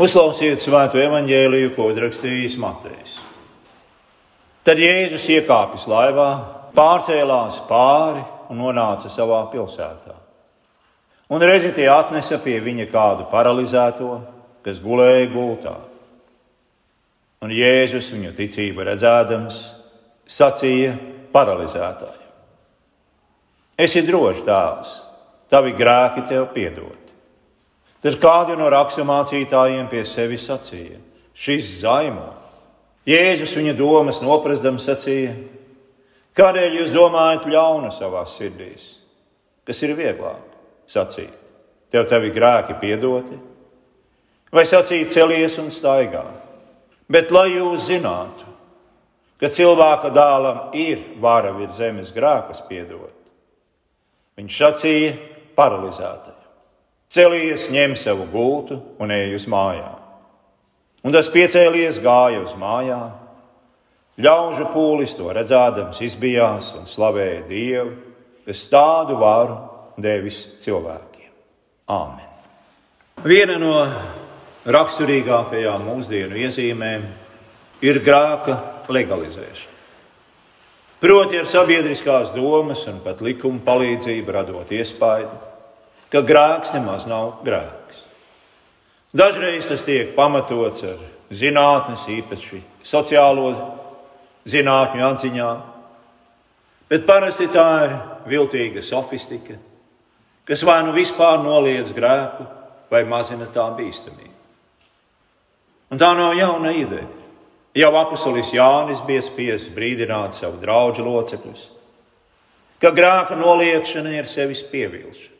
Uzklausiet svēto evaņģēliju, ko uzrakstījis Matejs. Tad Jēzus iekāpis laivā, pārcēlās pāri un nonāca savā pilsētā. Un reizi tie atnesa pie viņa kādu paralizēto, kas gulēja gultā. Un Jēzus viņu ticību redzēdams, sacīja paralizētājiem: Esi drošs, dēls, tavi grēki tev piedod. Tad kādi no raksturmācītājiem pie sevis sacīja: Šis zaimo. Jēzus viņa domas noprastams sacīja: Kādēļ jūs domājat ļaunu savā sirdīs? Kas ir vieglāk sacīt? Tev tavi grēki piedoti, vai sacīt celies un staigā? Bet lai jūs zinātu, ka cilvēka dēlam ir vara virs zemes grēkus piedot, viņš sacīja paralizētai. Celies, ņem savu gultu un ej uz mājām. Un tas piecēlies, gāja uz mājām. Ļaužu pūlis to redzēdams, izbijās un slavēja Dievu, kas tādu varu devis cilvēkiem. Āmen! Viena no raksturīgākajām mūsdienu iezīmēm ir grāka legalizēšana. Proti, ar sabiedriskās domas un pat likuma palīdzību radot iespēju, ka grēks nemaz nav grēks. Dažreiz tas tiek pamatots ar zinātnes, īpaši sociālo zinātņu atziņām, bet parasti tā ir viltīga sofistika, kas vai nu vispār noliedz grēku, vai mazina tā bīstamību. Un tā nav jauna ideja. Jau apustulis Jānis bija spiests brīdināt savu draugu locekļus, ka grēka noliekšana ir sevis pievilšana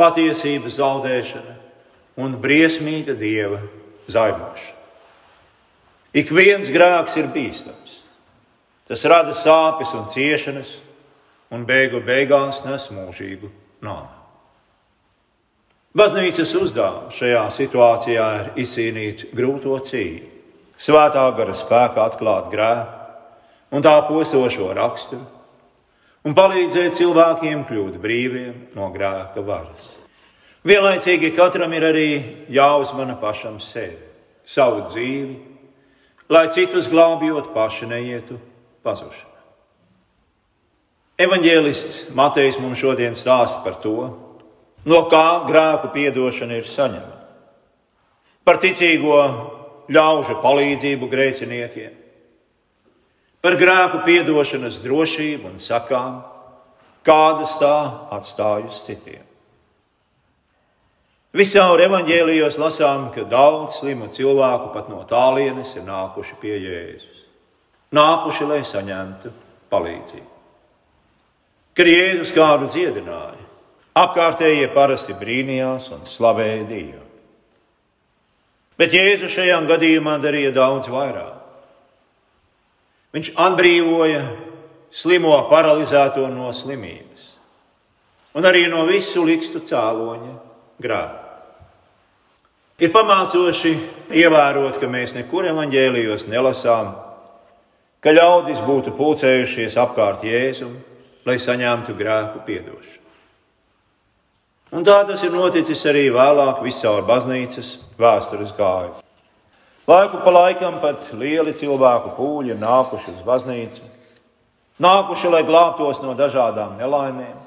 patiesības zaudēšana un briesmīga dieva zaimošana. Ik viens grēks ir bīstams. Tas rada sāpes un ciešanas, un beigu beigās nes mūžīgu nāvi. Baznīcas uzdevums šajā situācijā ir izcīnīt grūto cīņu, svētā gara spēka atklāt grēku un tā postošo raksturu, un palīdzēt cilvēkiem kļūt brīviem no grēka varas. Vienlaicīgi katram ir arī jāuzmana pašam sevi, savu dzīvi, lai citus glābjot, paši neietu pazušanā. Evanģēlists Matejs mums šodien stāsta par to, no kā grēku piedošana ir saņemta. Par ticīgo ļaužu palīdzību grēciniekiem, par grēku piedošanas drošību un sakām, kādas tā atstāj uz citiem. Visā evanģēlijos lasām, ka daudz slimu cilvēku pat no tālienes ir nākuši pie Jēzus. Nākuši, lai saņemtu palīdzību. Kad Jēzus kādu dziedināja, apkārtējie parasti brīnījās un slavēja Dievu. Bet Jēzus šajā gadījumā darīja daudz vairāk. Viņš atbrīvoja slimo paralizēto no slimības un arī no visu likstu cēloņa grāmatu. Ir pamācoši ievērot, ka mēs nekur evaņģēlijos nelasām, ka ļaudis būtu pulcējušies apkārt Jēzum, lai saņemtu grēku piedošanu. Un tā tas ir noticis arī vēlāk viscaur baznīcas vēstures gājumu. Laiku pa laikam pat lieli cilvēku pūļi nākuši uz baznīcu, nākuši, lai glābtos no dažādām nelaimēm,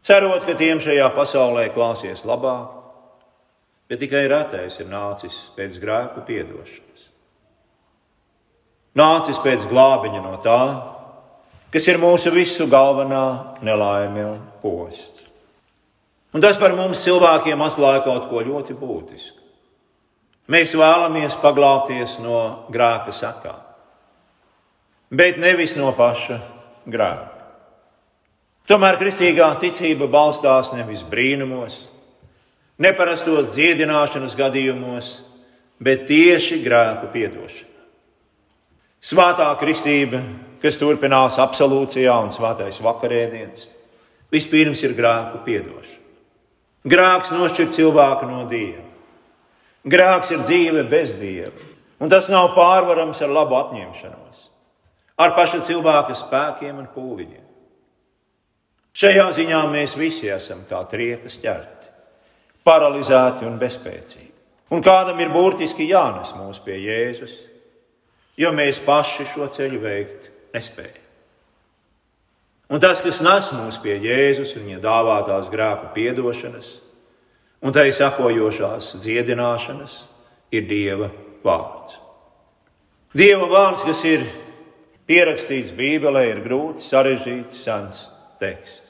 cerot, ka tiem šajā pasaulē klāsies labāk, bet tikai retais ir nācis pēc grēku piedošanas. Nācis pēc glābiņa no tā, kas ir mūsu visu galvenā nelaime un posts. Un tas par mums cilvēkiem atklāja kaut ko ļoti būtisku. Mēs vēlamies paglābties no grēka sakām, bet nevis no paša grēka. Tomēr kristīgā ticība balstās nevis brīnumos, neparastos dziedināšanas gadījumos, bet tieši grēku piedošanā. Svētā kristība, kas turpinās absolūcijā un svētais vakarēdienas, vispirms ir grēku piedošana. Grēks nošķir cilvēku no dieva. Grēks ir dzīve bez dieva, un tas nav pārvarams ar labu apņemšanos, ar paša cilvēka spēkiem un pūliņiem. Šajā ziņā mēs visi esam kā triekas ķerti, paralizēti un bezspēcīgi. Un kādam ir burtiski jānes mūs pie Jēzus, jo mēs paši šo ceļu veikt nespējam. Un tas, kas nes mūs pie Jēzus un viņa dāvātās grēku piedošanas un tai sakojošās dziedināšanas, ir Dieva vārds. Dieva vārds, kas ir pierakstīts Bībelē, ir grūts, sarežģīts, sens teksts.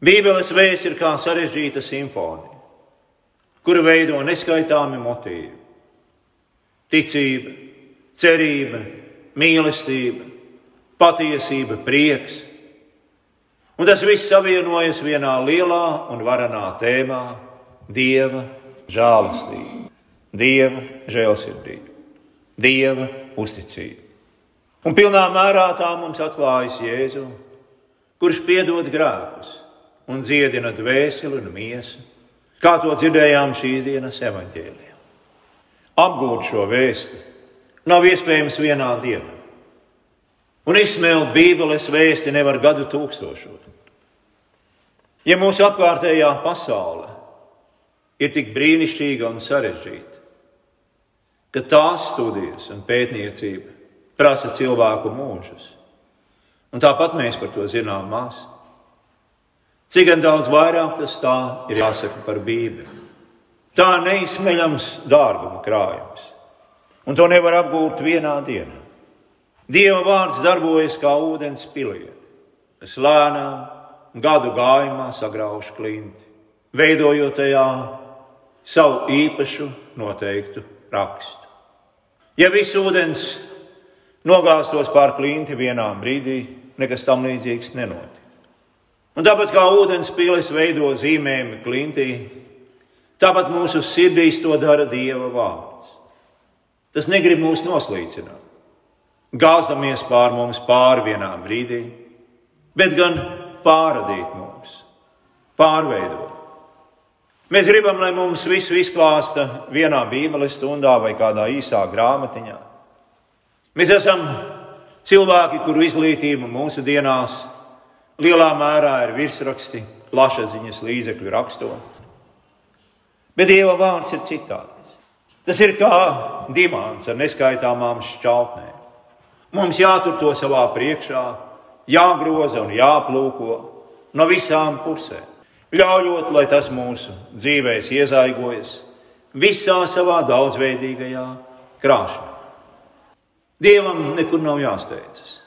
Bībeles vēsts ir kā sarežģīta simfonija, kuru veido neskaitāmi motīvi - ticība, cerība, mīlestība, patiesība, prieks. Un tas viss savienojas vienā lielā un varenā tēmā - Dieva žēlastība, Dieva žēlsirdība, Dieva uzticība. Un pilnā mērā tā mums atklājas Jēzu, kurš piedod grēkus un dziedina dvēseli un miesu, kā to dzirdējām šīs dienas evaņģēlijā. Apgūt šo vēstu nav iespējams vienā dienā. Un izsmelt Bībeles vēsti nevar gadu tūkstošos. Ja mūsu apkārtējā pasaule ir tik brīnišķīga un sarežģīta, ka tās studijas un pētniecība prasa cilvēku mūžus. Un tāpat mēs par to zinām maz. Cik daudz vairāk tas tā ir jāsaka par Bībeli. Tā neizsmeļams dārguma krājums, un to nevar apgūt vienā dienā. Dieva vārds darbojas kā ūdens pilieni, kas lēnām gadu gājumā sagrauž klinti, veidojot tajā savu īpašu noteiktu rakstu. Ja viss ūdens nogāztos pār klinti vienā brīdī, nekas tam līdzīgs nenotika. Un tāpat kā ūdens pīlis veido zīmējumu klintī, tāpat mūsu sirdīs to dara Dieva vārds. Tas negrib mūs noslīcināt, gāzamies pār mums pāri vienā brīdī, bet gan pārradīt mums, pārveidot. Mēs gribam, lai mums visu izklāsta vienā Bībeles stundā vai kādā īsā grāmatiņā. Mēs esam cilvēki, kuru izglītība mūsu dienās lielā mērā ir virsraksti, plašsaziņas līdzekļu rakstot. Bet Dieva vārds ir citāds. Tas ir kā dimants ar neskaitāmām šķautnēm. Mums jātur to savā priekšā, jāgroza un jāplūko no visām pusēm, ļaujot, lai tas mūsu dzīvēs iezaigojas visā savā daudzveidīgajā krāšņā. Dievam nekur nav jāsteidzas.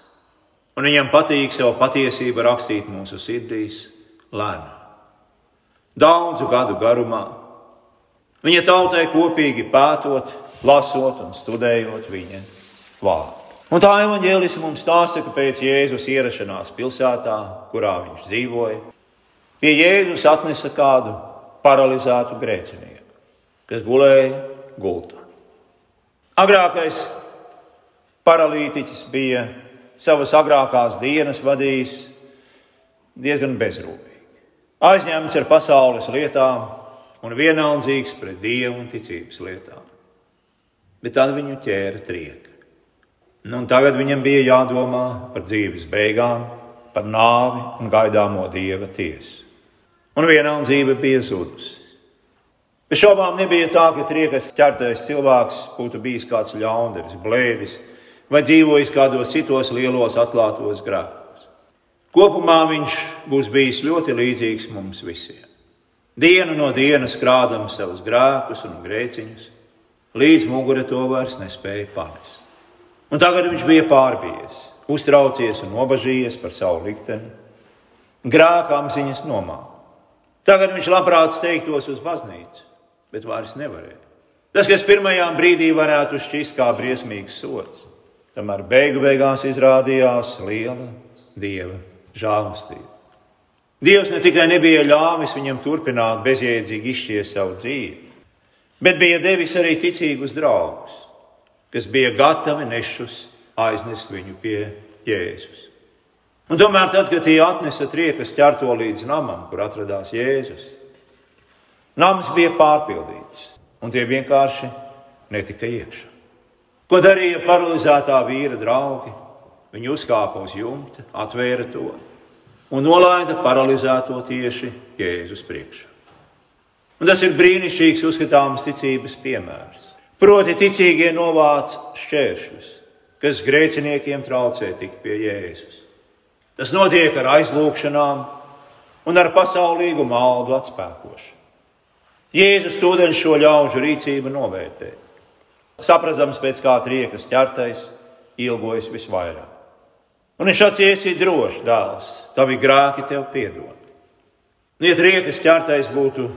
Un viņam patīk savu patiesību rakstīt mūsu sirdīs lēnām. Daudzu gadu garumā viņa tautai kopīgi pētot, lasot un studējot viņa vārdu. Un tā evanģēlis mums stāsta, ka pēc Jēzus ierašanās pilsētā, kurā viņš dzīvoja, pie Jēzus atnesa kādu paralizētu grēcinieku, kas gulēja gultā. Agrākais Paralītiķis bija savas agrākās dienas vadījis diezgan bezrūpīgi. Aizņemts ar pasaules lietām un vienaldzīgs pret dievu un ticības lietām. Bet tad viņu ķēra trieka. Nu, tagad viņam bija jādomā par dzīves beigām, par nāvi un gaidāmo dieva tiesu. Un vienaldzība bija zudusi. Bez šaubām nebija tā, ka triekas ķertais cilvēks būtu bijis kāds ļaundaris, blēvis, vai dzīvojis kādos citos lielos atklātos grēkos. Kopumā viņš būs bijis ļoti līdzīgs mums visiem. Dienu no dienas krādam savus grēkus un grēciņus, līdz mugure to vairs nespēja panest. Un tagad viņš bija pārbies, uztraucies un nobažījies par savu likteni, grēka apziņas nomākt. Tagad viņš labprāt steigtos uz baznīcu, bet vairs nevarēja. Tas, kas pirmajā brīdī varētu šķist kā briesmīgs sots, Tomēr beigu beigās izrādījās liela dieva žēlastība. Dievs ne tikai nebija ļāvis viņam turpināt bezjēdzīgi izšķiest savu dzīvi, bet bija devis arī ticīgus draugus, kas bija gatavi nešus aiznest viņu pie Jēzus. Un tomēr, tad, kad tie atnesa triekas ķerto līdz namam, kur atradās Jēzus, nams bija pārpildīts, un tie vienkārši netika iekšā. Ko darīja paralizētā vīra draugi? Viņi uzkāpa uz jumta, atvēra to un nolaida paralizēto tieši Jēzus priekšā. Un tas ir brīnišķīgs uzskatāms ticības piemērs. Proti, ticīgie novāc šķēršļus, kas grēciniekiem traucē tikt pie Jēzus. Tas notiek ar aizlūgšanām un ar pasaulīgu maldu atspēkošanu. Jēzus tūdaļ šo ļaužu rīcību novērtē. Saprastams pēc kā triekas ķertais, ilgojas visvairāk. Un viņš sacīja, esi drošs, dēls, tavi grēki tev piedod. Ja triekas ķertais būtu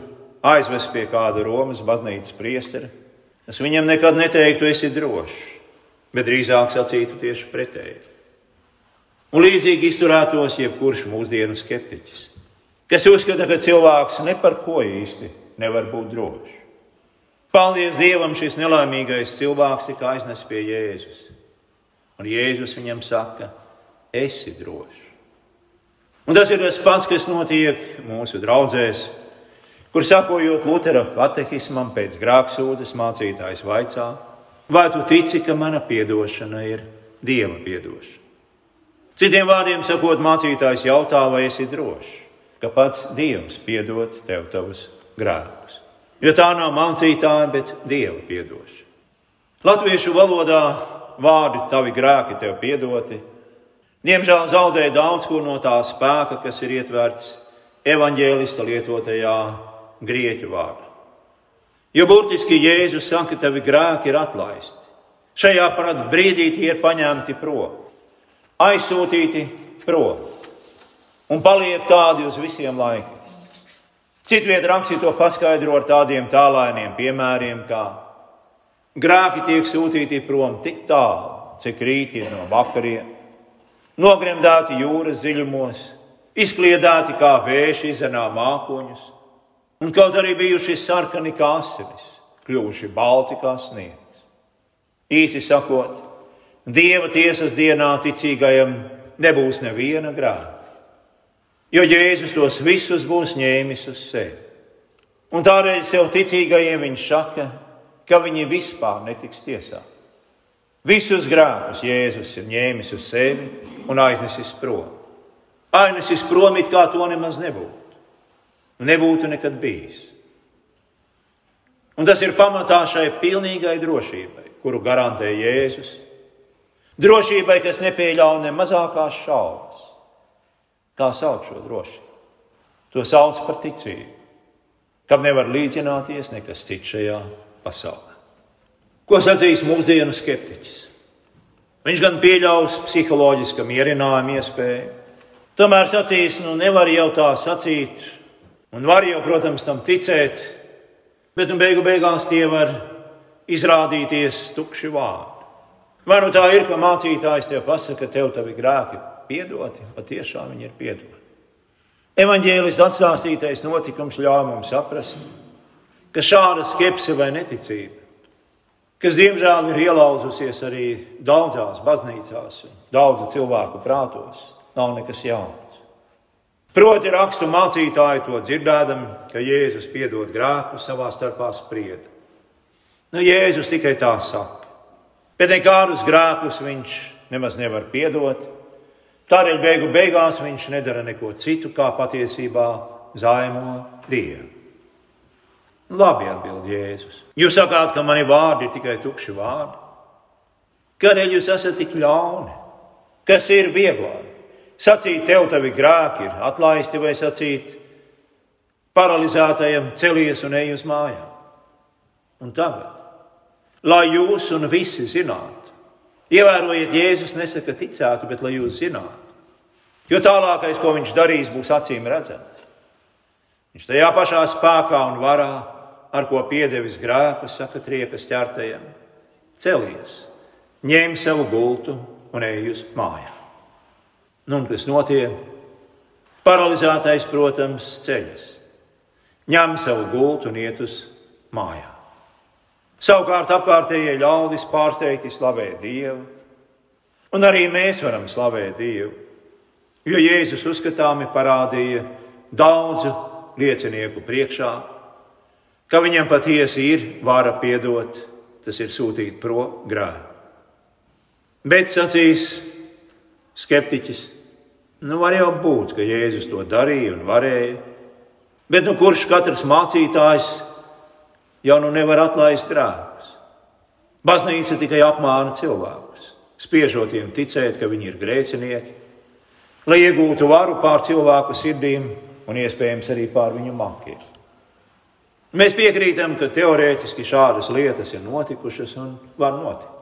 aizvest pie kāda Romas baznīcas priestera, es viņam nekad neteiktu, esi drošs, bet drīzāk sacītu tieši pretēji. Un līdzīgi izturētos jebkurš mūsdienu skeptiķis, kas uzskata, ka cilvēks ne par ko īsti nevar būt drošs. Paldies Dievam, šis nelaimīgais cilvēks tika aiznests pie Jēzus. Un Jēzus viņam saka, esi drošs. Un tas ir tas pats, kas notiek mūsu draugzēs, kur sakojot Lutera katehismam pēc grāmatsūdzes mācītājs vaicā, vai tu tici, ka mana atdošana ir Dieva atdošana? Citiem vārdiem sakot, mācītājs jautā, vai esi drošs, ka pats Dievs piedod tev tavus grēkus. Jo tā nav mācītāja, bet Dieva atdošana. Latviešu valodā vārdi tavi grēki tev piedoti. Diemžēl zaudēja daudz ko no tā spēka, kas ir ietverts evaņģēlista lietotajā grieķu vārdā. Jo burtiski Jēzus saka, ka tavi grēki ir atlaisti. Šajā brīdī tie ir paņemti prom, aizsūtīti prom un paliek tādi uz visiem laikiem. Citviet rakstīt to paskaidro ar tādiem tālainiem piemēriem, kā Grāki tiek sūtīti prom tik tālu, cik rīti ir no vakariem, nogremdēti jūras dziļumos, izkliedēti kā vējš izanā mākoņus, un kaut arī bijuši sarkani kā asinis, kļuvuši balti kā sniegs. Īsi sakot, Dieva tiesas dienā ticīgajam nebūs neviena grāmata, jo Jēzus tos visus būs ņēmis uz sevi. Un tādēļ sev ticīgajiem viņš saka, ka viņi vispār netiks tiesāti. Visus grēkus Jēzus ir ņēmis uz sevi un aiznesis prom. Aiznesis prom, it kā to nemaz nebūtu. Nebūtu nekad bijis. Un tas ir pamatā šai pilnīgai drošībai, kuru garantē Jēzus. Drošībai, kas nepieļauj ne mazākās šaubas. Kā sauc šo drošību? To sauc par ticību, kam nevar līdzināties nekas cits šajā pasaulē. Ko sacīs mūsdienu skeptiķis? Viņš gan pieļaus psiholoģiska mierinājuma iespēju, tomēr sacīs, nu nevar jau tā sacīt, un var jau, protams, tam ticēt, bet nu beigu beigās tie var izrādīties tukši vārdi. Vai nu tā ir, ka mācītājs tev pasaka, ka tev tavi grēki piedoti, patiešām viņi ir piedoti. Evanģēlists atstāstītais notikums ļauj mums saprast, ka šāda skepse vai neticība, kas diemžēl ir ielauzusies arī daudzās baznīcās, daudzu cilvēku prātos, nav nekas jauns. Proti, rakstu mācītāji to dzirdēdami, ka Jēzus piedod grēku savā starpā sprieda. Nu, Jēzus tikai tā saka, bet nekādus grēkus viņš nemaz nevar piedot. Tādēļ beigu beigās viņš nedara neko citu, kā patiesībā zaimo Dievu. Labi, atbild Jēzus. Jūs sakāt, ka mani vārdi ir tikai tukši vārdi. Kādēļ jūs esat tik ļauni? Kas ir vieglāk? Sacīt, tev tavi grēki ir atlaisti, vai sacīt, paralizētajam celies un ej uz mājām. Un tagad, lai jūs un visi zinātu, ievērojiet, Jēzus nesaka ticētu, bet lai jūs zinātu. Jo tālākais, ko viņš darīs, būs acīm redzams. Viņš tajā pašā spēkā un varā ar ko piedevis grēku, saka triekas ķertajam, celies, ņem savu gultu un ej uz mājām. Nu, un kas notiek? Paralizētais, protams, ceļas, ņem savu gultu un iet uz mājām. Savukārt apkārtējie ļaudis pārsteigti slavē Dievu, un arī mēs varam slavēt Dievu, jo Jēzus uzskatāmi parādīja daudzu liecinieku priekšā, ka viņam patiesi ir vara piedot, tas ir sūtīt prom grēku. Bet sacīs skeptiķis, nu var jau būt, ka Jēzus to darīja un varēja, Bet nu, kurš katrs mācītājs jau nu nevar atlaist grēkus? Baznīca tikai apmāna cilvēkus, spiežot viņiem ticēt, ka viņi ir grēcinieki, lai iegūtu varu pār cilvēku sirdīm un iespējams arī pār viņu makiem. Mēs piekrītam, ka teorētiski šādas lietas ir notikušas un var notikt.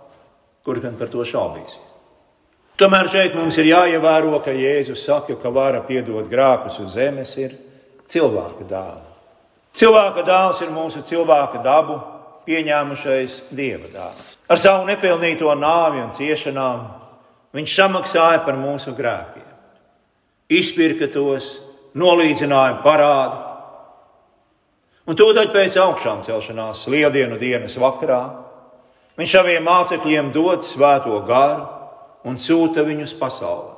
Kurš gan par to šaubīsies? Tomēr šeit mums ir jāievēro, ka Jēzus saka, ka vara piedot grākus uz zemes ir cilvēka dāvana. Cilvēka dāvs ir mūsu cilvēka dabu pieņēmušais dieva dāvs. Ar savu nepilnīto nāvi un ciešanām viņš samaksāja par mūsu grēkiem, izpirka tos, nolīdzināja parādu. Un tūdaļ pēc augšām celšanās, lieldienu dienas vakarā, viņš saviem mācekļiem dod svēto garu un sūta viņus pasaulē.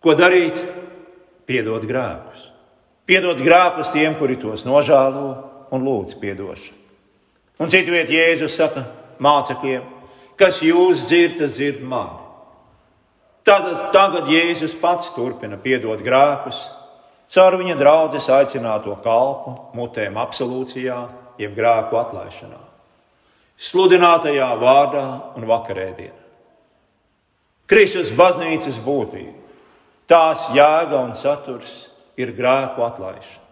Ko darīt? Piedot grēkus. Piedot grēkus tiem, kuri tos nožēlo un lūdz atdošanu. Un citviet Jēzus saka mācekļiem, kas jūs dzirdat, dzird mani. Tad, tagad Jēzus pats turpina piedot grēkus, caur viņa draudzes aicināto kalpu, mutēm absolūcijā, jeb grēku atlaišanā, sludinātajā vārdā un vakarēdienā. Kristus baznīcas būtība, tās jēga un saturs ir grēku atlaišana,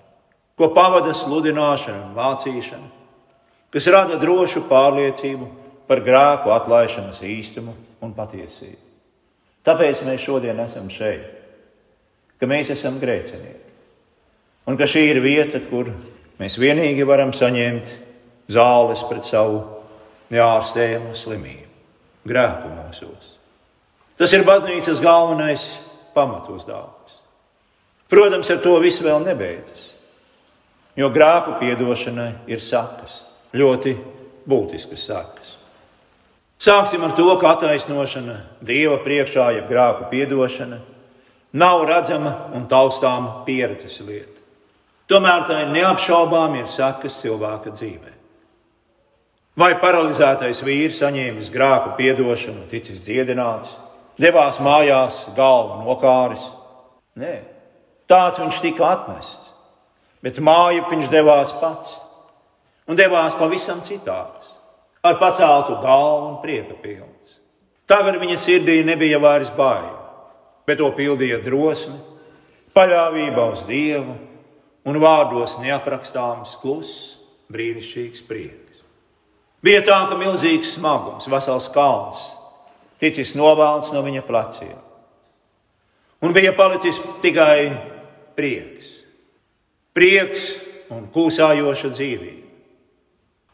ko pavada sludināšana un mācīšana, kas rada drošu pārliecību par grēku atlaišanas īstumu un patiesību. Tāpēc mēs šodien esam šeit, ka mēs esam grēcinieki, un ka šī ir vieta, kur mēs vienīgi varam saņemt zāles pret savu neārstējumu slimību, grēku mūsos. Tas ir baznīcas galvenais pamatuzdevums. Protams, ar to viss vēl nebeidzas. Jo grāku piedošanai ir sakas, ļoti būtiskas sakas. Sāksim ar to, ka attaisnošana Dieva priekšā, jeb grāku piedošana, nav redzama un taustāma pieredzes lieta. Tomēr tā neapšaubām ir sakas cilvēka dzīvē. Vai paralizētais vīrs saņēmis grāku piedošanu, ticis dziedināts, devās mājās, galva nokāris. Nē, tāds viņš tika atmests. Bet māju viņš devās pats. Un devās pavisam citāds, ar paceltu galvu un prieka pilns. Tagad viņa sirdī nebija vairs bail, bet to pildīja drosme, paļāvība uz Dievu un vārdos neaprakstāms, kluss, brīnišķīgs prieks. Bija tā, ka milzīgs smagums, vesels kalns ticis novalts no viņa pleciem. Un bija palicis tikai prieks. Prieks un kūsājoša dzīvība,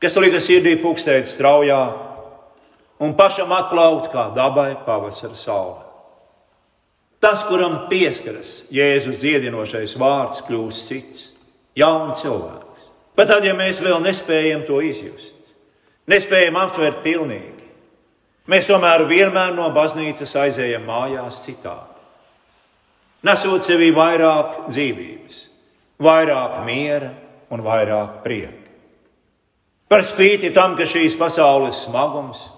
kas lika sirdī pukstēt straujā un pašam atplaukt kā dabai pavasara saule. Tas, kuram pieskaras Jēzus dziedinošais vārds, kļūst cits, jauns cilvēks. Pat tad, ja mēs vēl nespējam to izjust, nespējam aptvert pilnīgi, Mēs tomēr vienmēr no baznīcas aizējam mājās citādi. Nesot sevī vairāk dzīvības, vairāk miera un vairāk prieka. Par spīti tam, ka šīs pasaules smagums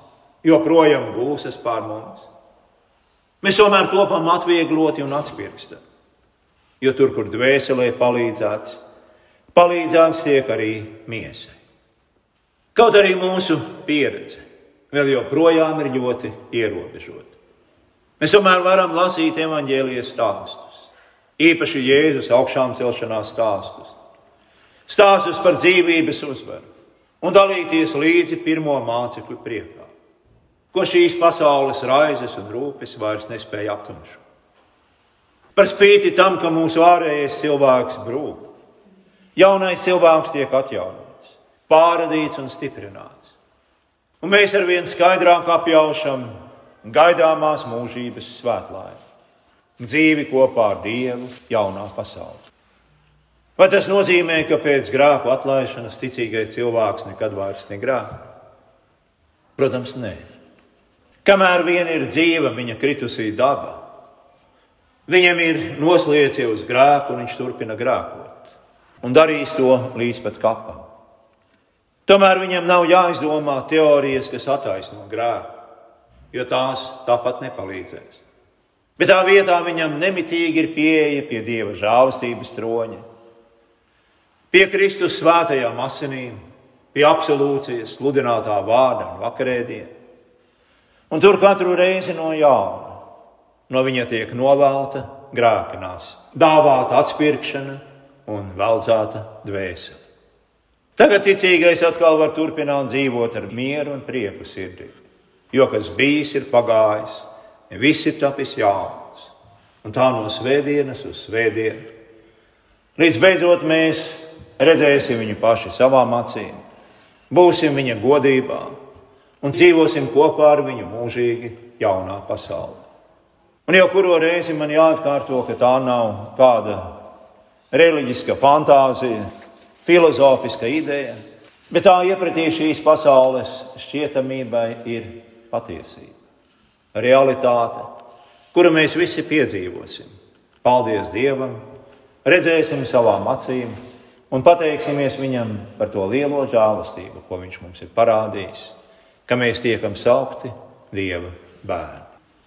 joprojām gūstas pār mums, mēs tomēr topam atviegloti un atspirkstam. Jo tur, kur dvēselē palīdzēts, palīdzēts tiek arī miesai. Kaut arī mūsu pieredze vēl joprojām ir ļoti ierobežota. Mēs tomēr varam lasīt evaņģēlijas stāstus, īpaši Jēzus augšām celšanās stāstus, stāstus par dzīvības uzvaru un dalīties līdzi pirmo mācekļu priekā, ko šīs pasaules raizes un rūpes vairs nespēja aptumšot. Par spīti tam, ka mūsu ārējais cilvēks brūk, jaunais cilvēks tiek atjaunots, pārradīts un stiprināts. Un mēs ar vien skaidrāk apjaušam gaidāmās mūžības svētlaimi, dzīvi kopā ar Dievu jaunā pasaulē. Vai tas nozīmē, ka pēc grāku atlaišanas ticīgais cilvēks nekad vairs negrāk? Protams, nē. Kamēr vien ir dzīva viņa kritusī daba, viņam ir noslēdzies uz grēku, un viņš turpina grēkot un darīs to līdz pat kapam. Tomēr viņam nav jāizdomā teorijas, kas attaisno grēku, jo tās tāpat nepalīdzēs. Bet tā vietā viņam nemitīgi ir pieeja pie dieva žēlastības troņa. pie Kristus svētajām asinīm, pie absolūcijas, sludinātā vārda un vakarēdiena. Un tur katru reizi no jauna no viņa tiek novelta grēka nasta, dāvāta atpirkšana un veldzēta dvēsele. Tagad ticīgais atkal var turpināt dzīvot ar mieru un prieku sirdī, jo kas bijis, ir pagājis, viss ir tapis jauns, un tā no svētdienas uz svētdienu. Līdz beidzot mēs redzēsim viņu paši savām acīm, būsim viņa godībā un dzīvosim kopā ar viņu mūžīgi jaunā pasaulē. Un jau kuru reizi man jāatkārto, ka tā nav kāda reliģiska fantāzija, filozofiska ideja, bet tā iepratī šīs pasaules šķietamībai ir patiesība, realitāte, kuru mēs visi piedzīvosim. Paldies Dievam, redzēsim savām acīm un pateiksimies Viņam par to lielo žēlastību, ko Viņš mums ir parādījis, ka mēs tiekam saukti Dieva bērni.